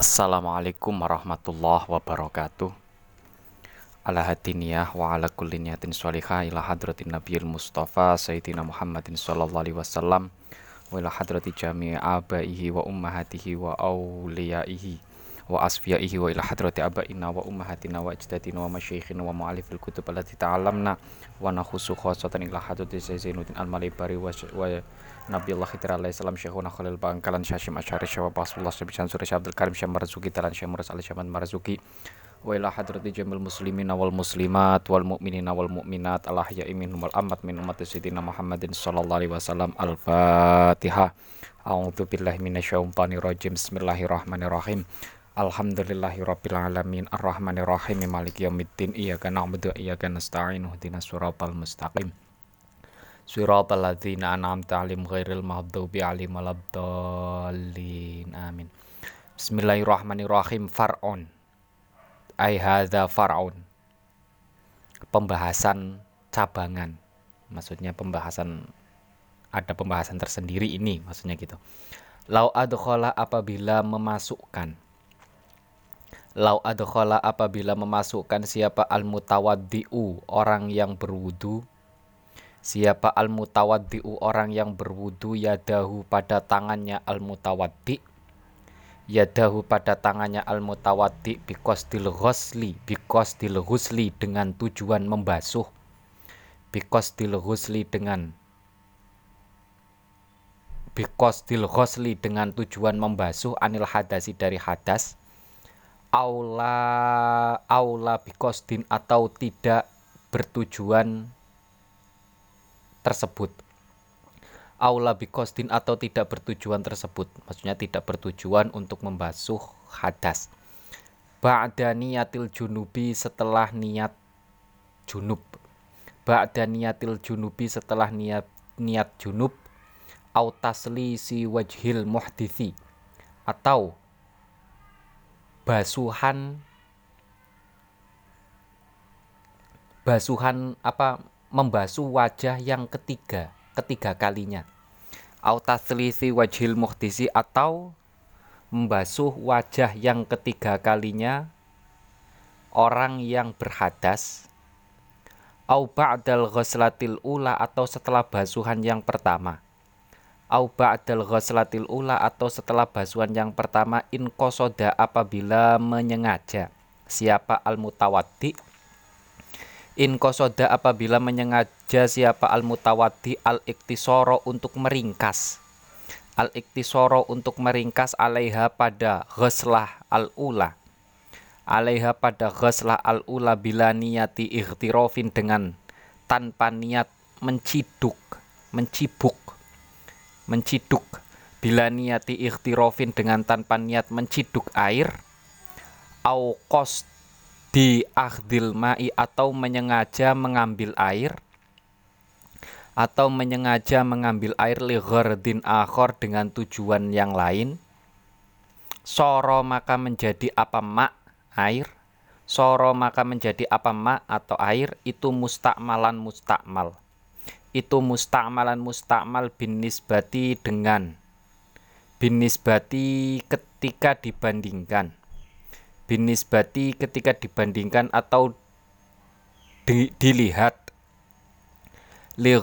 Assalamualaikum warahmatullahi wabarakatuh. Ala hadiniyah wa ala kulli niyatin sholihah ila hadratin nabiyil mustafa sayyidina Muhammadin sallallahu alaihi wasallam wa ila hadrati jami'i abaihi wa ummahatihi wa awliyaihi wa asfiyaihi wa ila hadrati abaina wa ummahatina wa ajdadina wa masyayikhina wa mu'alifil kutub allati ta'alamna wa nakhusu khosatan ila hadrati Zainuddin al-Malibari wa, Nabi Allah Khidir alaihi salam Syekhuna Khalil Bangkalan Syashim Asyari Syawab Rasulullah Syabih Syansuri Syabdul Karim Syam Marzuki Talan Syam Muras Ali Syaman Marzuki wa ila hadrati jamil muslimin wal muslimat wal mu'minin wal mu'minat al ahya'i minhum wal amat min umat sayyidina Muhammadin sallallahu alaihi wasallam. Al Fatihah A'udzu billahi minasyaitonir rajim Bismillahirrahmanirrahim. Alhamdulillahi rabbil alamin. Arrahmanir rahim maliki yaumiddin. Iyyaka na'budu wa iyyaka nasta'in. Ihdinas siratal mustaqim Siratal ladzina an'amta 'alaihim ghairil maghdubi 'alaihim waladdallin. Amin. Bismillahirrahmanirrahim. Far'un. Ai hadza far'un. Pembahasan cabangan. Maksudnya pembahasan ada pembahasan tersendiri ini maksudnya gitu. Lau adkhala apabila memasukkan Lau adkhala apabila memasukkan siapa al-mutawaddi'u orang yang berwudu Siapa al-mutawaddi'u orang yang berwudu yadahu pada tangannya al-mutawaddi? Yadahu pada tangannya al-mutawaddi bikosdil ghusli Bikosdil ghusli dengan tujuan membasuh. Bikosdil ghusli dengan Bikosdil ghusli dengan tujuan membasuh anil hadasi dari hadas. Aula Aula bikosdin atau tidak bertujuan tersebut. Aula bikosdin atau tidak bertujuan tersebut maksudnya tidak bertujuan untuk membasuh hadas. Ba'da niyatil junubi setelah niat junub. Ba'da niyatil junubi setelah niat niat junub. Au tasli si wajhil muhdisi. Atau basuhan basuhan apa membasuh wajah yang ketiga, ketiga kalinya. Autaslisi wajhil muhtisi atau membasuh wajah yang ketiga kalinya orang yang berhadas. Au ba'dal ghuslatil ula atau setelah basuhan yang pertama. Au ba'dal ghuslatil ula atau setelah basuhan yang pertama in kosoda apabila menyengaja. Siapa al mutawaddi In kosoda apabila menyengaja siapa al mutawadi al iktisoro untuk meringkas. Al iktisoro untuk meringkas alaiha pada ghuslah al ula alaiha pada ghuslah al ula bila niyati ikhtirofin dengan tanpa niat menciduk mencibuk. Menciduk. Bila niyati ikhtirofin dengan tanpa niat menciduk air au kost di akhdil ma'i atau menyengaja mengambil air? Atau menyengaja mengambil air li ghardin akhor dengan tujuan yang lain? Soro maka menjadi apa mak? Air. Soro maka menjadi apa mak atau air? Itu mustakmalan mustakmal. Itu mustakmalan mustakmal bin nisbati dengan. Bin nisbati ketika dibandingkan binisbati ketika dibandingkan atau di, dilihat li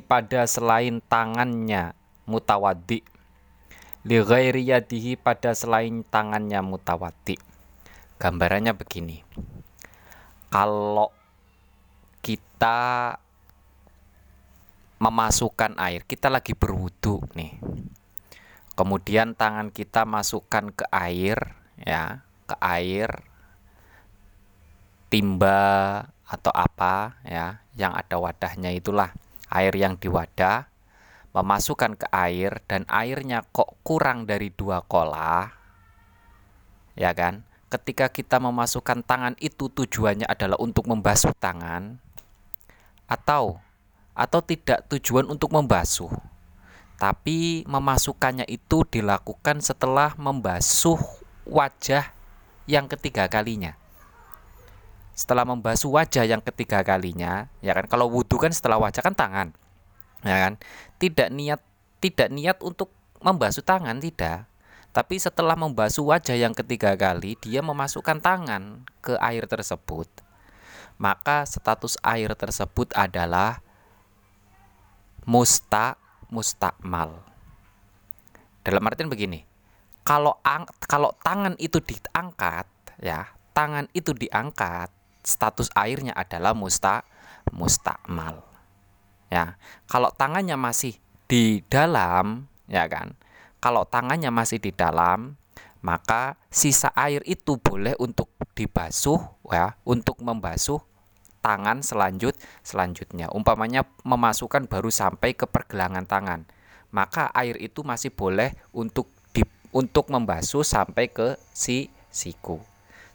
pada selain tangannya mutawaddi li pada selain tangannya mutawaddi gambarannya begini. Kalau kita memasukkan air kita lagi berwudu nih. Kemudian tangan kita masukkan ke air ya ke air timba atau apa ya yang ada wadahnya itulah air yang di wadah memasukkan ke air dan airnya kok kurang dari dua kola ya kan? Ketika kita memasukkan tangan itu tujuannya adalah untuk membasuh tangan atau atau tidak tujuan untuk membasuh tapi memasukkannya itu dilakukan setelah membasuh wajah yang ketiga kalinya. Setelah membasuh wajah yang ketiga kalinya, ya kan kalau wudhu kan setelah wajah kan tangan. Ya kan? Tidak niat tidak niat untuk membasuh tangan tidak. Tapi setelah membasuh wajah yang ketiga kali, dia memasukkan tangan ke air tersebut. Maka status air tersebut adalah musta mustakmal. Dalam artian begini, kalau ang, kalau tangan itu diangkat, ya, tangan itu diangkat, status airnya adalah musta mustakmal. Ya, kalau tangannya masih di dalam, ya kan, kalau tangannya masih di dalam, maka sisa air itu boleh untuk dibasuh ya, untuk membasuh tangan selanjut selanjutnya. Umpamanya memasukkan baru sampai ke pergelangan tangan, maka air itu masih boleh untuk untuk membasuh sampai ke si siku.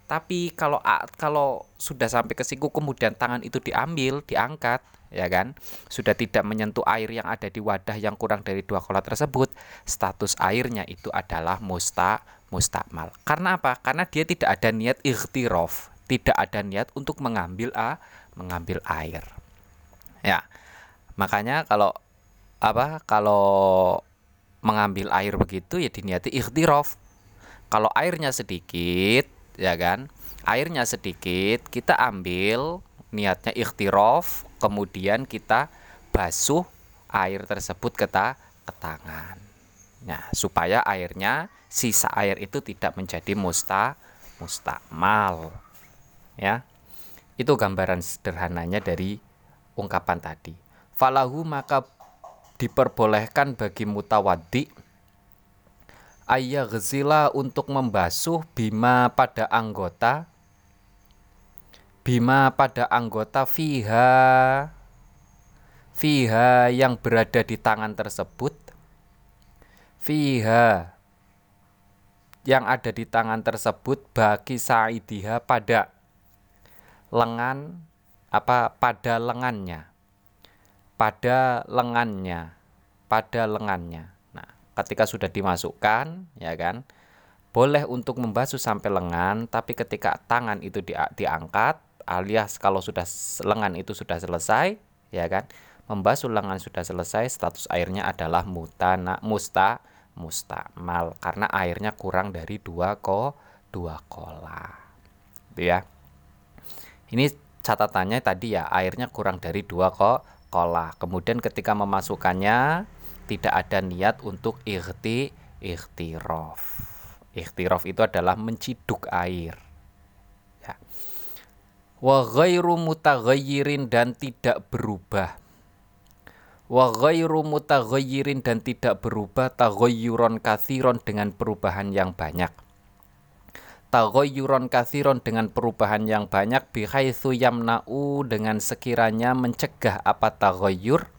Tapi kalau kalau sudah sampai ke siku kemudian tangan itu diambil, diangkat, ya kan? Sudah tidak menyentuh air yang ada di wadah yang kurang dari dua kolat tersebut status airnya itu adalah musta mustakmal karena apa? Karena dia tidak ada niat ikhtirof tidak ada niat untuk mengambil a mengambil air. Ya makanya kalau apa kalau mengambil air begitu ya diniati ikhtirof. Kalau airnya sedikit ya kan? Airnya sedikit kita ambil niatnya ikhtirof kemudian kita basuh air tersebut ke, ta ke tangan. Nah supaya airnya sisa air itu tidak menjadi musta mustakmal ya. Itu gambaran sederhananya dari ungkapan tadi. Falahu maka diperbolehkan bagi mutawaddi ayyaghzila untuk membasuh bima pada anggota bima pada anggota fiha fiha yang berada di tangan tersebut fiha yang ada di tangan tersebut bagi saidiha pada lengan apa pada lengannya pada lengannya pada lengannya. Nah ketika sudah dimasukkan ya kan boleh untuk membasuh sampai lengan tapi ketika tangan itu di, diangkat alias kalau sudah lengan itu sudah selesai ya kan membasuh lengan sudah selesai status airnya adalah mutana musta mustamal karena airnya kurang dari dua ko dua kola. Itu ya. Ini catatannya tadi ya airnya kurang dari dua ko kola kemudian ketika memasukkannya tidak ada niat untuk ikhti ikhtirof ikhtirof itu adalah menciduk air. Wa ghairu mutaghayyirin dan tidak berubah. Wa ghairu mutaghayyirin dan tidak berubah taghayyuron kathiron dengan perubahan yang banyak taghayyuron kathiron dengan perubahan yang banyak bihaitsu yamna'u dengan sekiranya mencegah apa taghayyur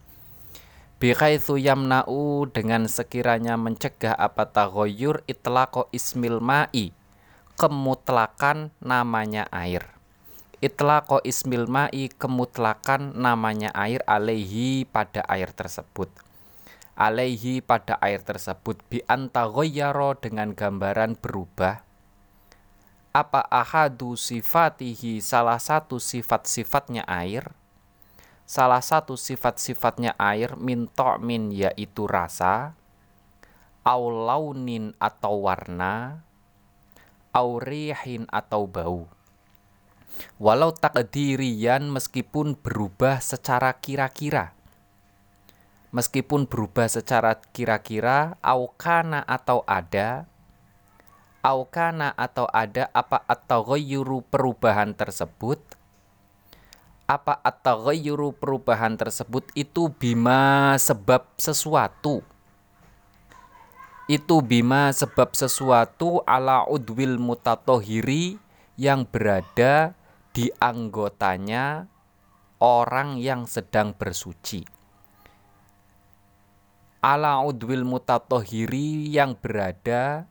bihaitsu yamna'u dengan sekiranya mencegah apa taghayyur itlaqo ismil ma'i kemutlakan namanya air. Itlaqo ismil ma'i kemutlakan namanya air alaihi pada air tersebut. Alaihi pada air tersebut. Bi antaghayyaro dengan gambaran berubah apa ahadu sifatihi salah satu sifat-sifatnya air? Salah satu sifat-sifatnya air min min yaitu rasa au launin atau warna au rihin atau bau. Walau takdirian meskipun berubah secara kira-kira. Meskipun berubah secara kira-kira aukana atau ada aukana atau ada apa atau ghayyuru perubahan tersebut apa atau ghayyuru perubahan tersebut itu bima sebab sesuatu itu bima sebab sesuatu ala udwil mutatohiri yang berada di anggotanya orang yang sedang bersuci. Ala udwil mutatohiri yang berada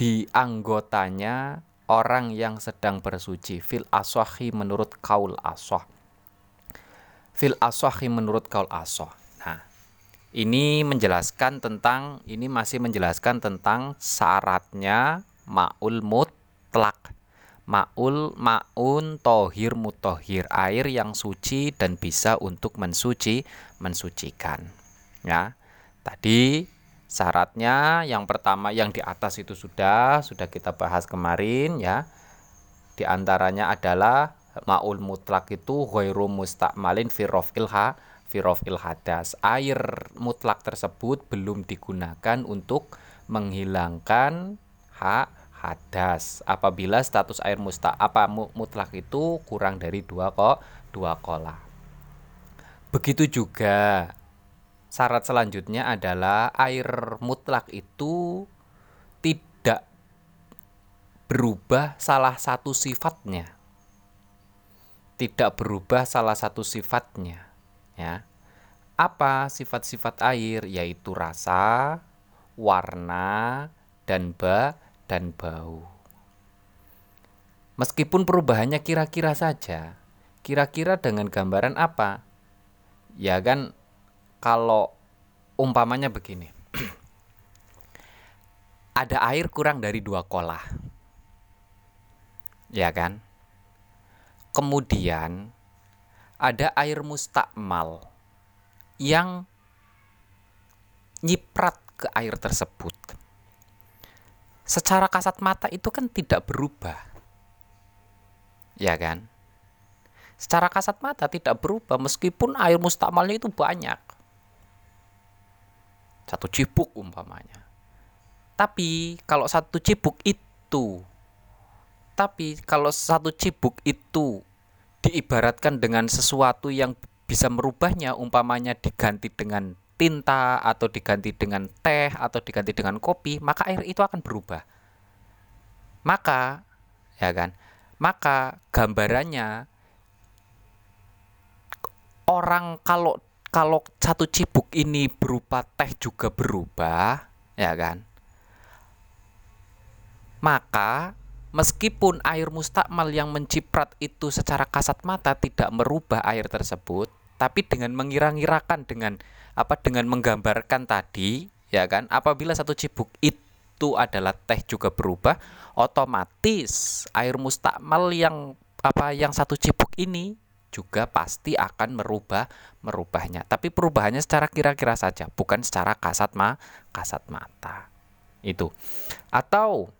di anggotanya orang yang sedang bersuci. Fil aswahi menurut kaul aswah. Fil aswahi menurut kaul aswah. Nah, ini menjelaskan tentang, ini masih menjelaskan tentang syaratnya ma'ul mutlak Ma'ul ma'un tohir mutohir air yang suci dan bisa untuk mensuci mensucikan. Ya, tadi Syaratnya yang pertama yang di atas itu sudah sudah kita bahas kemarin ya. Di antaranya adalah maul mutlak itu ghairu mustakmalin fi raf'ilha fi raf'il hadas. Air mutlak tersebut belum digunakan untuk menghilangkan hak hadas apabila status air musta apa mutlak itu kurang dari dua kok dua kola. Begitu juga Syarat selanjutnya adalah air mutlak itu tidak berubah salah satu sifatnya. Tidak berubah salah satu sifatnya, ya. Apa sifat-sifat air yaitu rasa, warna, dan ba dan bau. Meskipun perubahannya kira-kira saja, kira-kira dengan gambaran apa? Ya kan kalau umpamanya begini. Ada air kurang dari dua kolah. Ya kan? Kemudian ada air mustakmal yang nyiprat ke air tersebut. Secara kasat mata itu kan tidak berubah. Ya kan? Secara kasat mata tidak berubah meskipun air mustakmalnya itu banyak satu cipuk umpamanya. Tapi kalau satu cipuk itu tapi kalau satu cipuk itu diibaratkan dengan sesuatu yang bisa merubahnya umpamanya diganti dengan tinta atau diganti dengan teh atau diganti dengan kopi, maka air itu akan berubah. Maka ya kan? Maka gambarannya orang kalau kalau satu cibuk ini berupa teh juga berubah, ya kan? Maka meskipun air mustakmal yang menciprat itu secara kasat mata tidak merubah air tersebut, tapi dengan mengira-ngirakan dengan apa dengan menggambarkan tadi, ya kan? Apabila satu cibuk itu adalah teh juga berubah, otomatis air mustakmal yang apa yang satu cibuk ini juga pasti akan merubah merubahnya. Tapi perubahannya secara kira-kira saja, bukan secara kasat ma kasat mata. Itu. Atau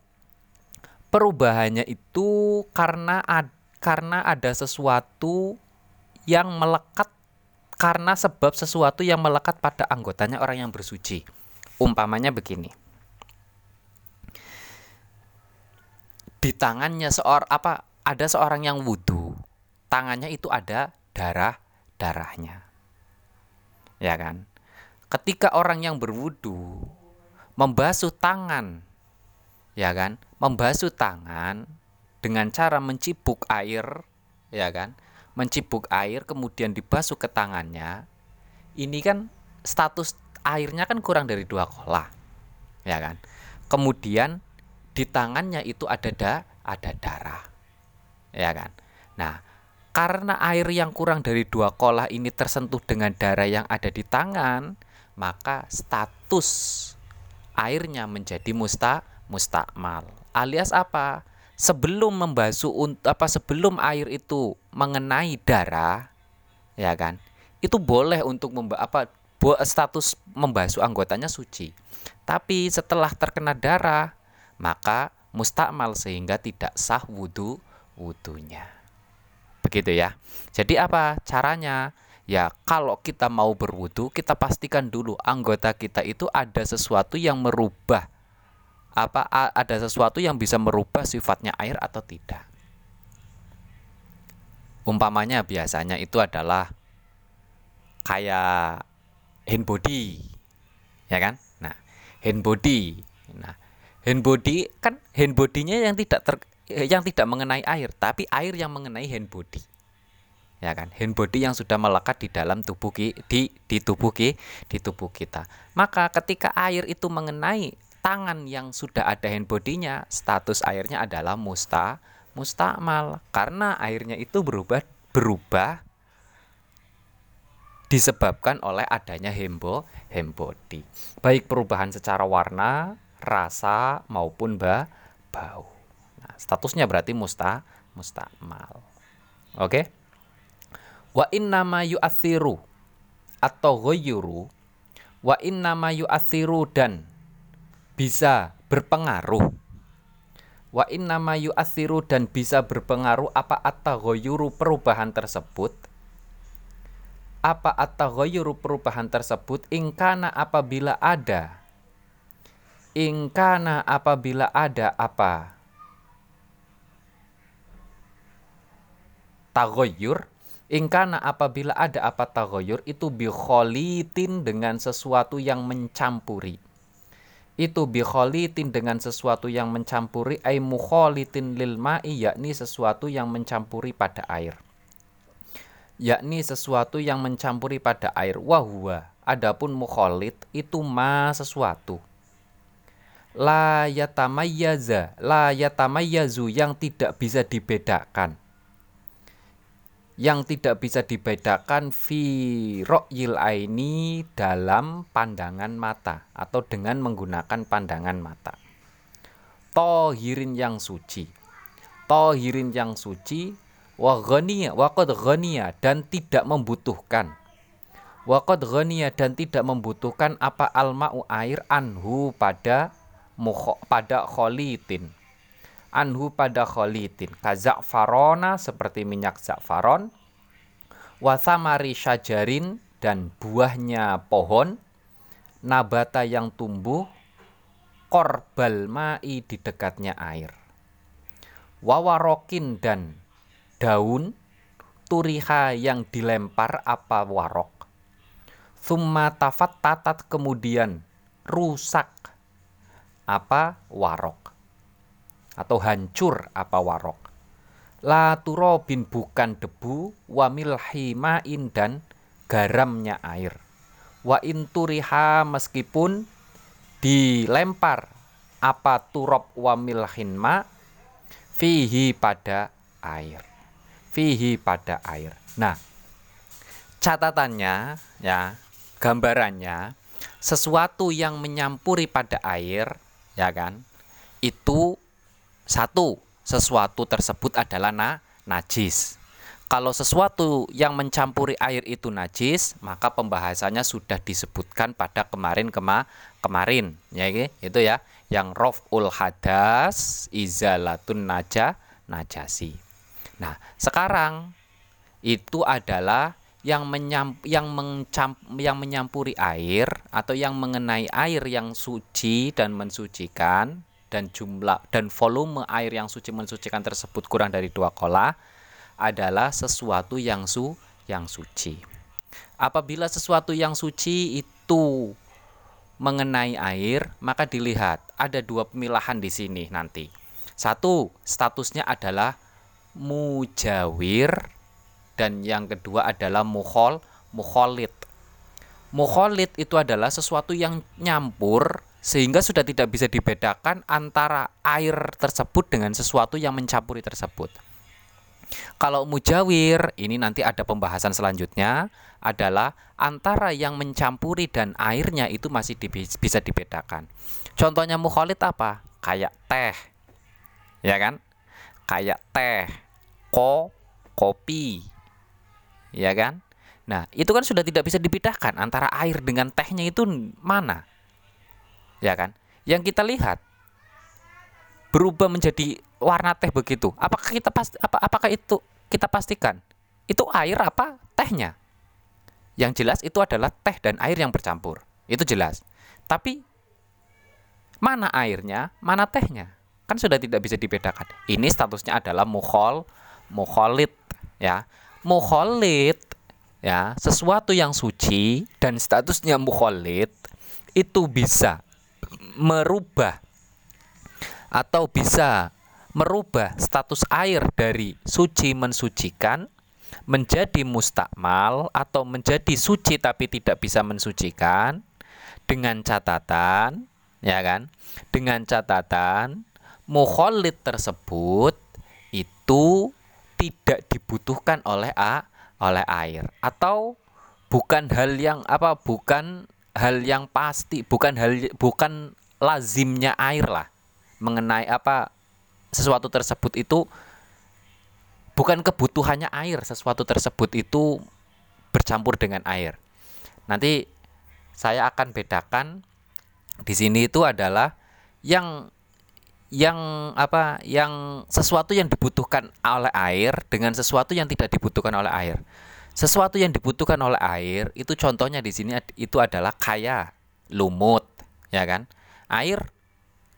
perubahannya itu karena ad, karena ada sesuatu yang melekat karena sebab sesuatu yang melekat pada anggotanya orang yang bersuci. Umpamanya begini. Di tangannya seorang apa ada seorang yang wudhu tangannya itu ada darah-darahnya. Ya kan? Ketika orang yang berwudu membasuh tangan, ya kan? Membasuh tangan dengan cara mencipuk air, ya kan? Mencipuk air kemudian dibasuh ke tangannya. Ini kan status airnya kan kurang dari dua kolah. Ya kan? Kemudian di tangannya itu ada da, ada darah. Ya kan? Nah, karena air yang kurang dari dua kolah ini tersentuh dengan darah yang ada di tangan, maka status airnya menjadi musta mustakmal. Alias apa? Sebelum membasuh apa sebelum air itu mengenai darah, ya kan? Itu boleh untuk memba apa status membasuh anggotanya suci. Tapi setelah terkena darah, maka mustakmal sehingga tidak sah wudhu wudhunya. Begitu ya. Jadi apa caranya? Ya, kalau kita mau berwudu, kita pastikan dulu anggota kita itu ada sesuatu yang merubah apa ada sesuatu yang bisa merubah sifatnya air atau tidak. Umpamanya biasanya itu adalah kayak hand body. Ya kan? Nah, hand body. Nah, hand body kan hand bodinya yang tidak ter, yang tidak mengenai air, tapi air yang mengenai hand body. Ya kan? Hand body yang sudah melekat di dalam tubuh ki, di di tubuh ki, di tubuh kita. Maka ketika air itu mengenai tangan yang sudah ada hand bodinya, status airnya adalah musta mustakmal karena airnya itu berubah berubah disebabkan oleh adanya hembo hembody baik perubahan secara warna rasa maupun ba, bau statusnya berarti musta mustakmal. Oke? Okay? Wa innama yu'athiru atau ghayyuru wa inna ma yu'athiru dan bisa berpengaruh wa inna ma yu'athiru dan bisa berpengaruh apa at-taghayyuru perubahan tersebut apa at-taghayyuru perubahan tersebut ingkana apabila ada ingkana apabila ada apa taghayyur Ingkana apabila ada apa tagoyur itu bikholitin dengan sesuatu yang mencampuri. Itu bikholitin dengan sesuatu yang mencampuri ay mukholitin lil ma'i yakni sesuatu yang mencampuri pada air. Yakni sesuatu yang mencampuri pada air. Wahwa adapun mukholit itu ma sesuatu. La yatamayyaza, la yatamayyazu yang tidak bisa dibedakan yang tidak bisa dibedakan fi ro'yil aini dalam pandangan mata atau dengan menggunakan pandangan mata. Tohirin yang suci. Tohirin yang suci wa ghaniya wa ghaniya dan tidak membutuhkan. Wa ghaniya dan tidak membutuhkan apa alma'u air anhu pada mukho, pada kholitin anhu pada kholitin kazak farona seperti minyak zakfaron wasamari syajarin dan buahnya pohon. Nabata yang tumbuh korbal ma'i di dekatnya air. Wawarokin dan daun turiha yang dilempar apa warok. Summa tafat tatat kemudian rusak apa warok atau hancur apa warok. La turobin bukan debu, wa milhimain dan garamnya air. Wa inturiha meskipun dilempar apa turob wa milhinma fihi pada air. Fihi pada air. Nah, catatannya ya, gambarannya sesuatu yang menyampuri pada air ya kan itu satu, sesuatu tersebut adalah na najis. Kalau sesuatu yang mencampuri air itu najis, maka pembahasannya sudah disebutkan pada kemarin kema kemarin, ya itu ya, yang roful hadas izalatun naja najasi. Nah, sekarang itu adalah yang menyam, yang mencamp, yang menyampuri air atau yang mengenai air yang suci dan mensucikan dan jumlah dan volume air yang suci mensucikan tersebut kurang dari dua kola adalah sesuatu yang su yang suci. Apabila sesuatu yang suci itu mengenai air, maka dilihat ada dua pemilahan di sini nanti. Satu, statusnya adalah mujawir dan yang kedua adalah mukhol mukholit. Mukholit itu adalah sesuatu yang nyampur sehingga sudah tidak bisa dibedakan antara air tersebut dengan sesuatu yang mencampuri tersebut. Kalau mujawir, ini nanti ada pembahasan selanjutnya adalah antara yang mencampuri dan airnya itu masih di, bisa dibedakan. Contohnya mukholit apa? Kayak teh. Ya kan? Kayak teh, ko, kopi. Ya kan? Nah, itu kan sudah tidak bisa dibedakan antara air dengan tehnya itu mana? Ya kan? Yang kita lihat berubah menjadi warna teh begitu. Apakah kita pasti apa apakah itu kita pastikan itu air apa tehnya? Yang jelas itu adalah teh dan air yang bercampur. Itu jelas. Tapi mana airnya, mana tehnya? Kan sudah tidak bisa dibedakan. Ini statusnya adalah mukhol, mukholit ya. Mukholit ya, sesuatu yang suci dan statusnya mukholit itu bisa merubah atau bisa merubah status air dari suci mensucikan menjadi mustakmal atau menjadi suci tapi tidak bisa mensucikan dengan catatan ya kan? Dengan catatan mukholid tersebut itu tidak dibutuhkan oleh a oleh air. Atau bukan hal yang apa bukan hal yang pasti bukan hal bukan lazimnya air lah mengenai apa sesuatu tersebut itu bukan kebutuhannya air sesuatu tersebut itu bercampur dengan air nanti saya akan bedakan di sini itu adalah yang yang apa yang sesuatu yang dibutuhkan oleh air dengan sesuatu yang tidak dibutuhkan oleh air. Sesuatu yang dibutuhkan oleh air itu contohnya di sini itu adalah kaya, lumut, ya kan? Air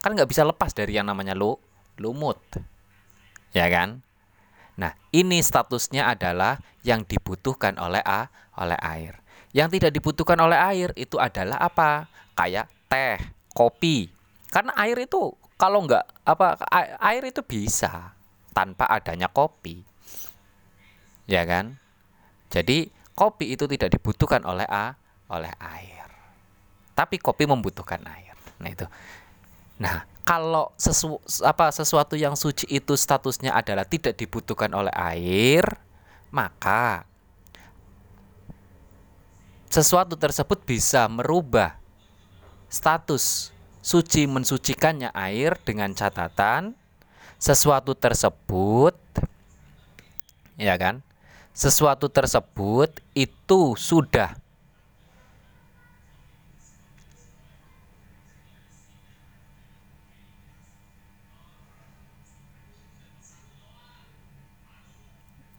kan nggak bisa lepas dari yang namanya lu, lumut, ya kan? Nah, ini statusnya adalah yang dibutuhkan oleh a oleh air. Yang tidak dibutuhkan oleh air itu adalah apa? Kayak teh, kopi. Karena air itu kalau nggak apa air itu bisa tanpa adanya kopi ya kan jadi kopi itu tidak dibutuhkan oleh a oleh air tapi kopi membutuhkan air nah itu. Nah kalau sesu, apa sesuatu yang suci itu statusnya adalah tidak dibutuhkan oleh air maka sesuatu tersebut bisa merubah status suci mensucikannya air dengan catatan sesuatu tersebut ya kan? Sesuatu tersebut itu sudah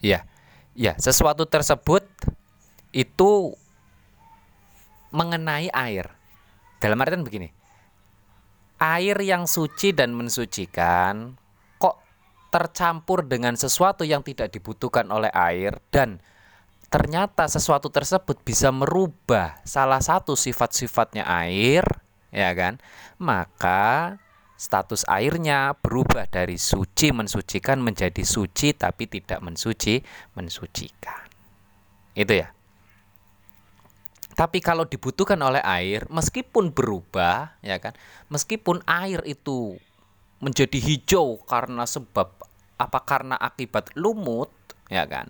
Ya, ya, sesuatu tersebut itu mengenai air. Dalam artian begini, air yang suci dan mensucikan kok tercampur dengan sesuatu yang tidak dibutuhkan oleh air dan ternyata sesuatu tersebut bisa merubah salah satu sifat-sifatnya air, ya kan? Maka status airnya berubah dari suci mensucikan menjadi suci tapi tidak mensuci mensucikan. Itu ya. Tapi kalau dibutuhkan oleh air, meskipun berubah, ya kan, meskipun air itu menjadi hijau karena sebab apa karena akibat lumut, ya kan,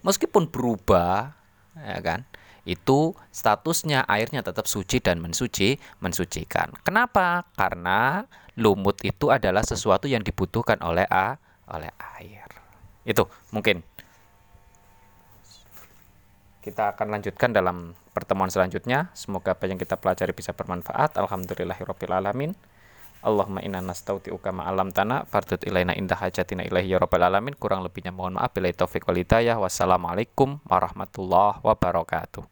meskipun berubah, ya kan, itu statusnya airnya tetap suci dan mensuci, mensucikan. Kenapa? Karena lumut itu adalah sesuatu yang dibutuhkan oleh a, oleh air. Itu mungkin kita akan lanjutkan dalam pertemuan selanjutnya. Semoga apa yang kita pelajari bisa bermanfaat. Alhamdulillahirabbil alamin. Allahumma inna nastauti'uka alam tanah fardut ilaina indah hajatina ilahi ya alamin. Kurang lebihnya mohon maaf. Bila taufiq wal hidayah. Wassalamualaikum warahmatullahi wabarakatuh.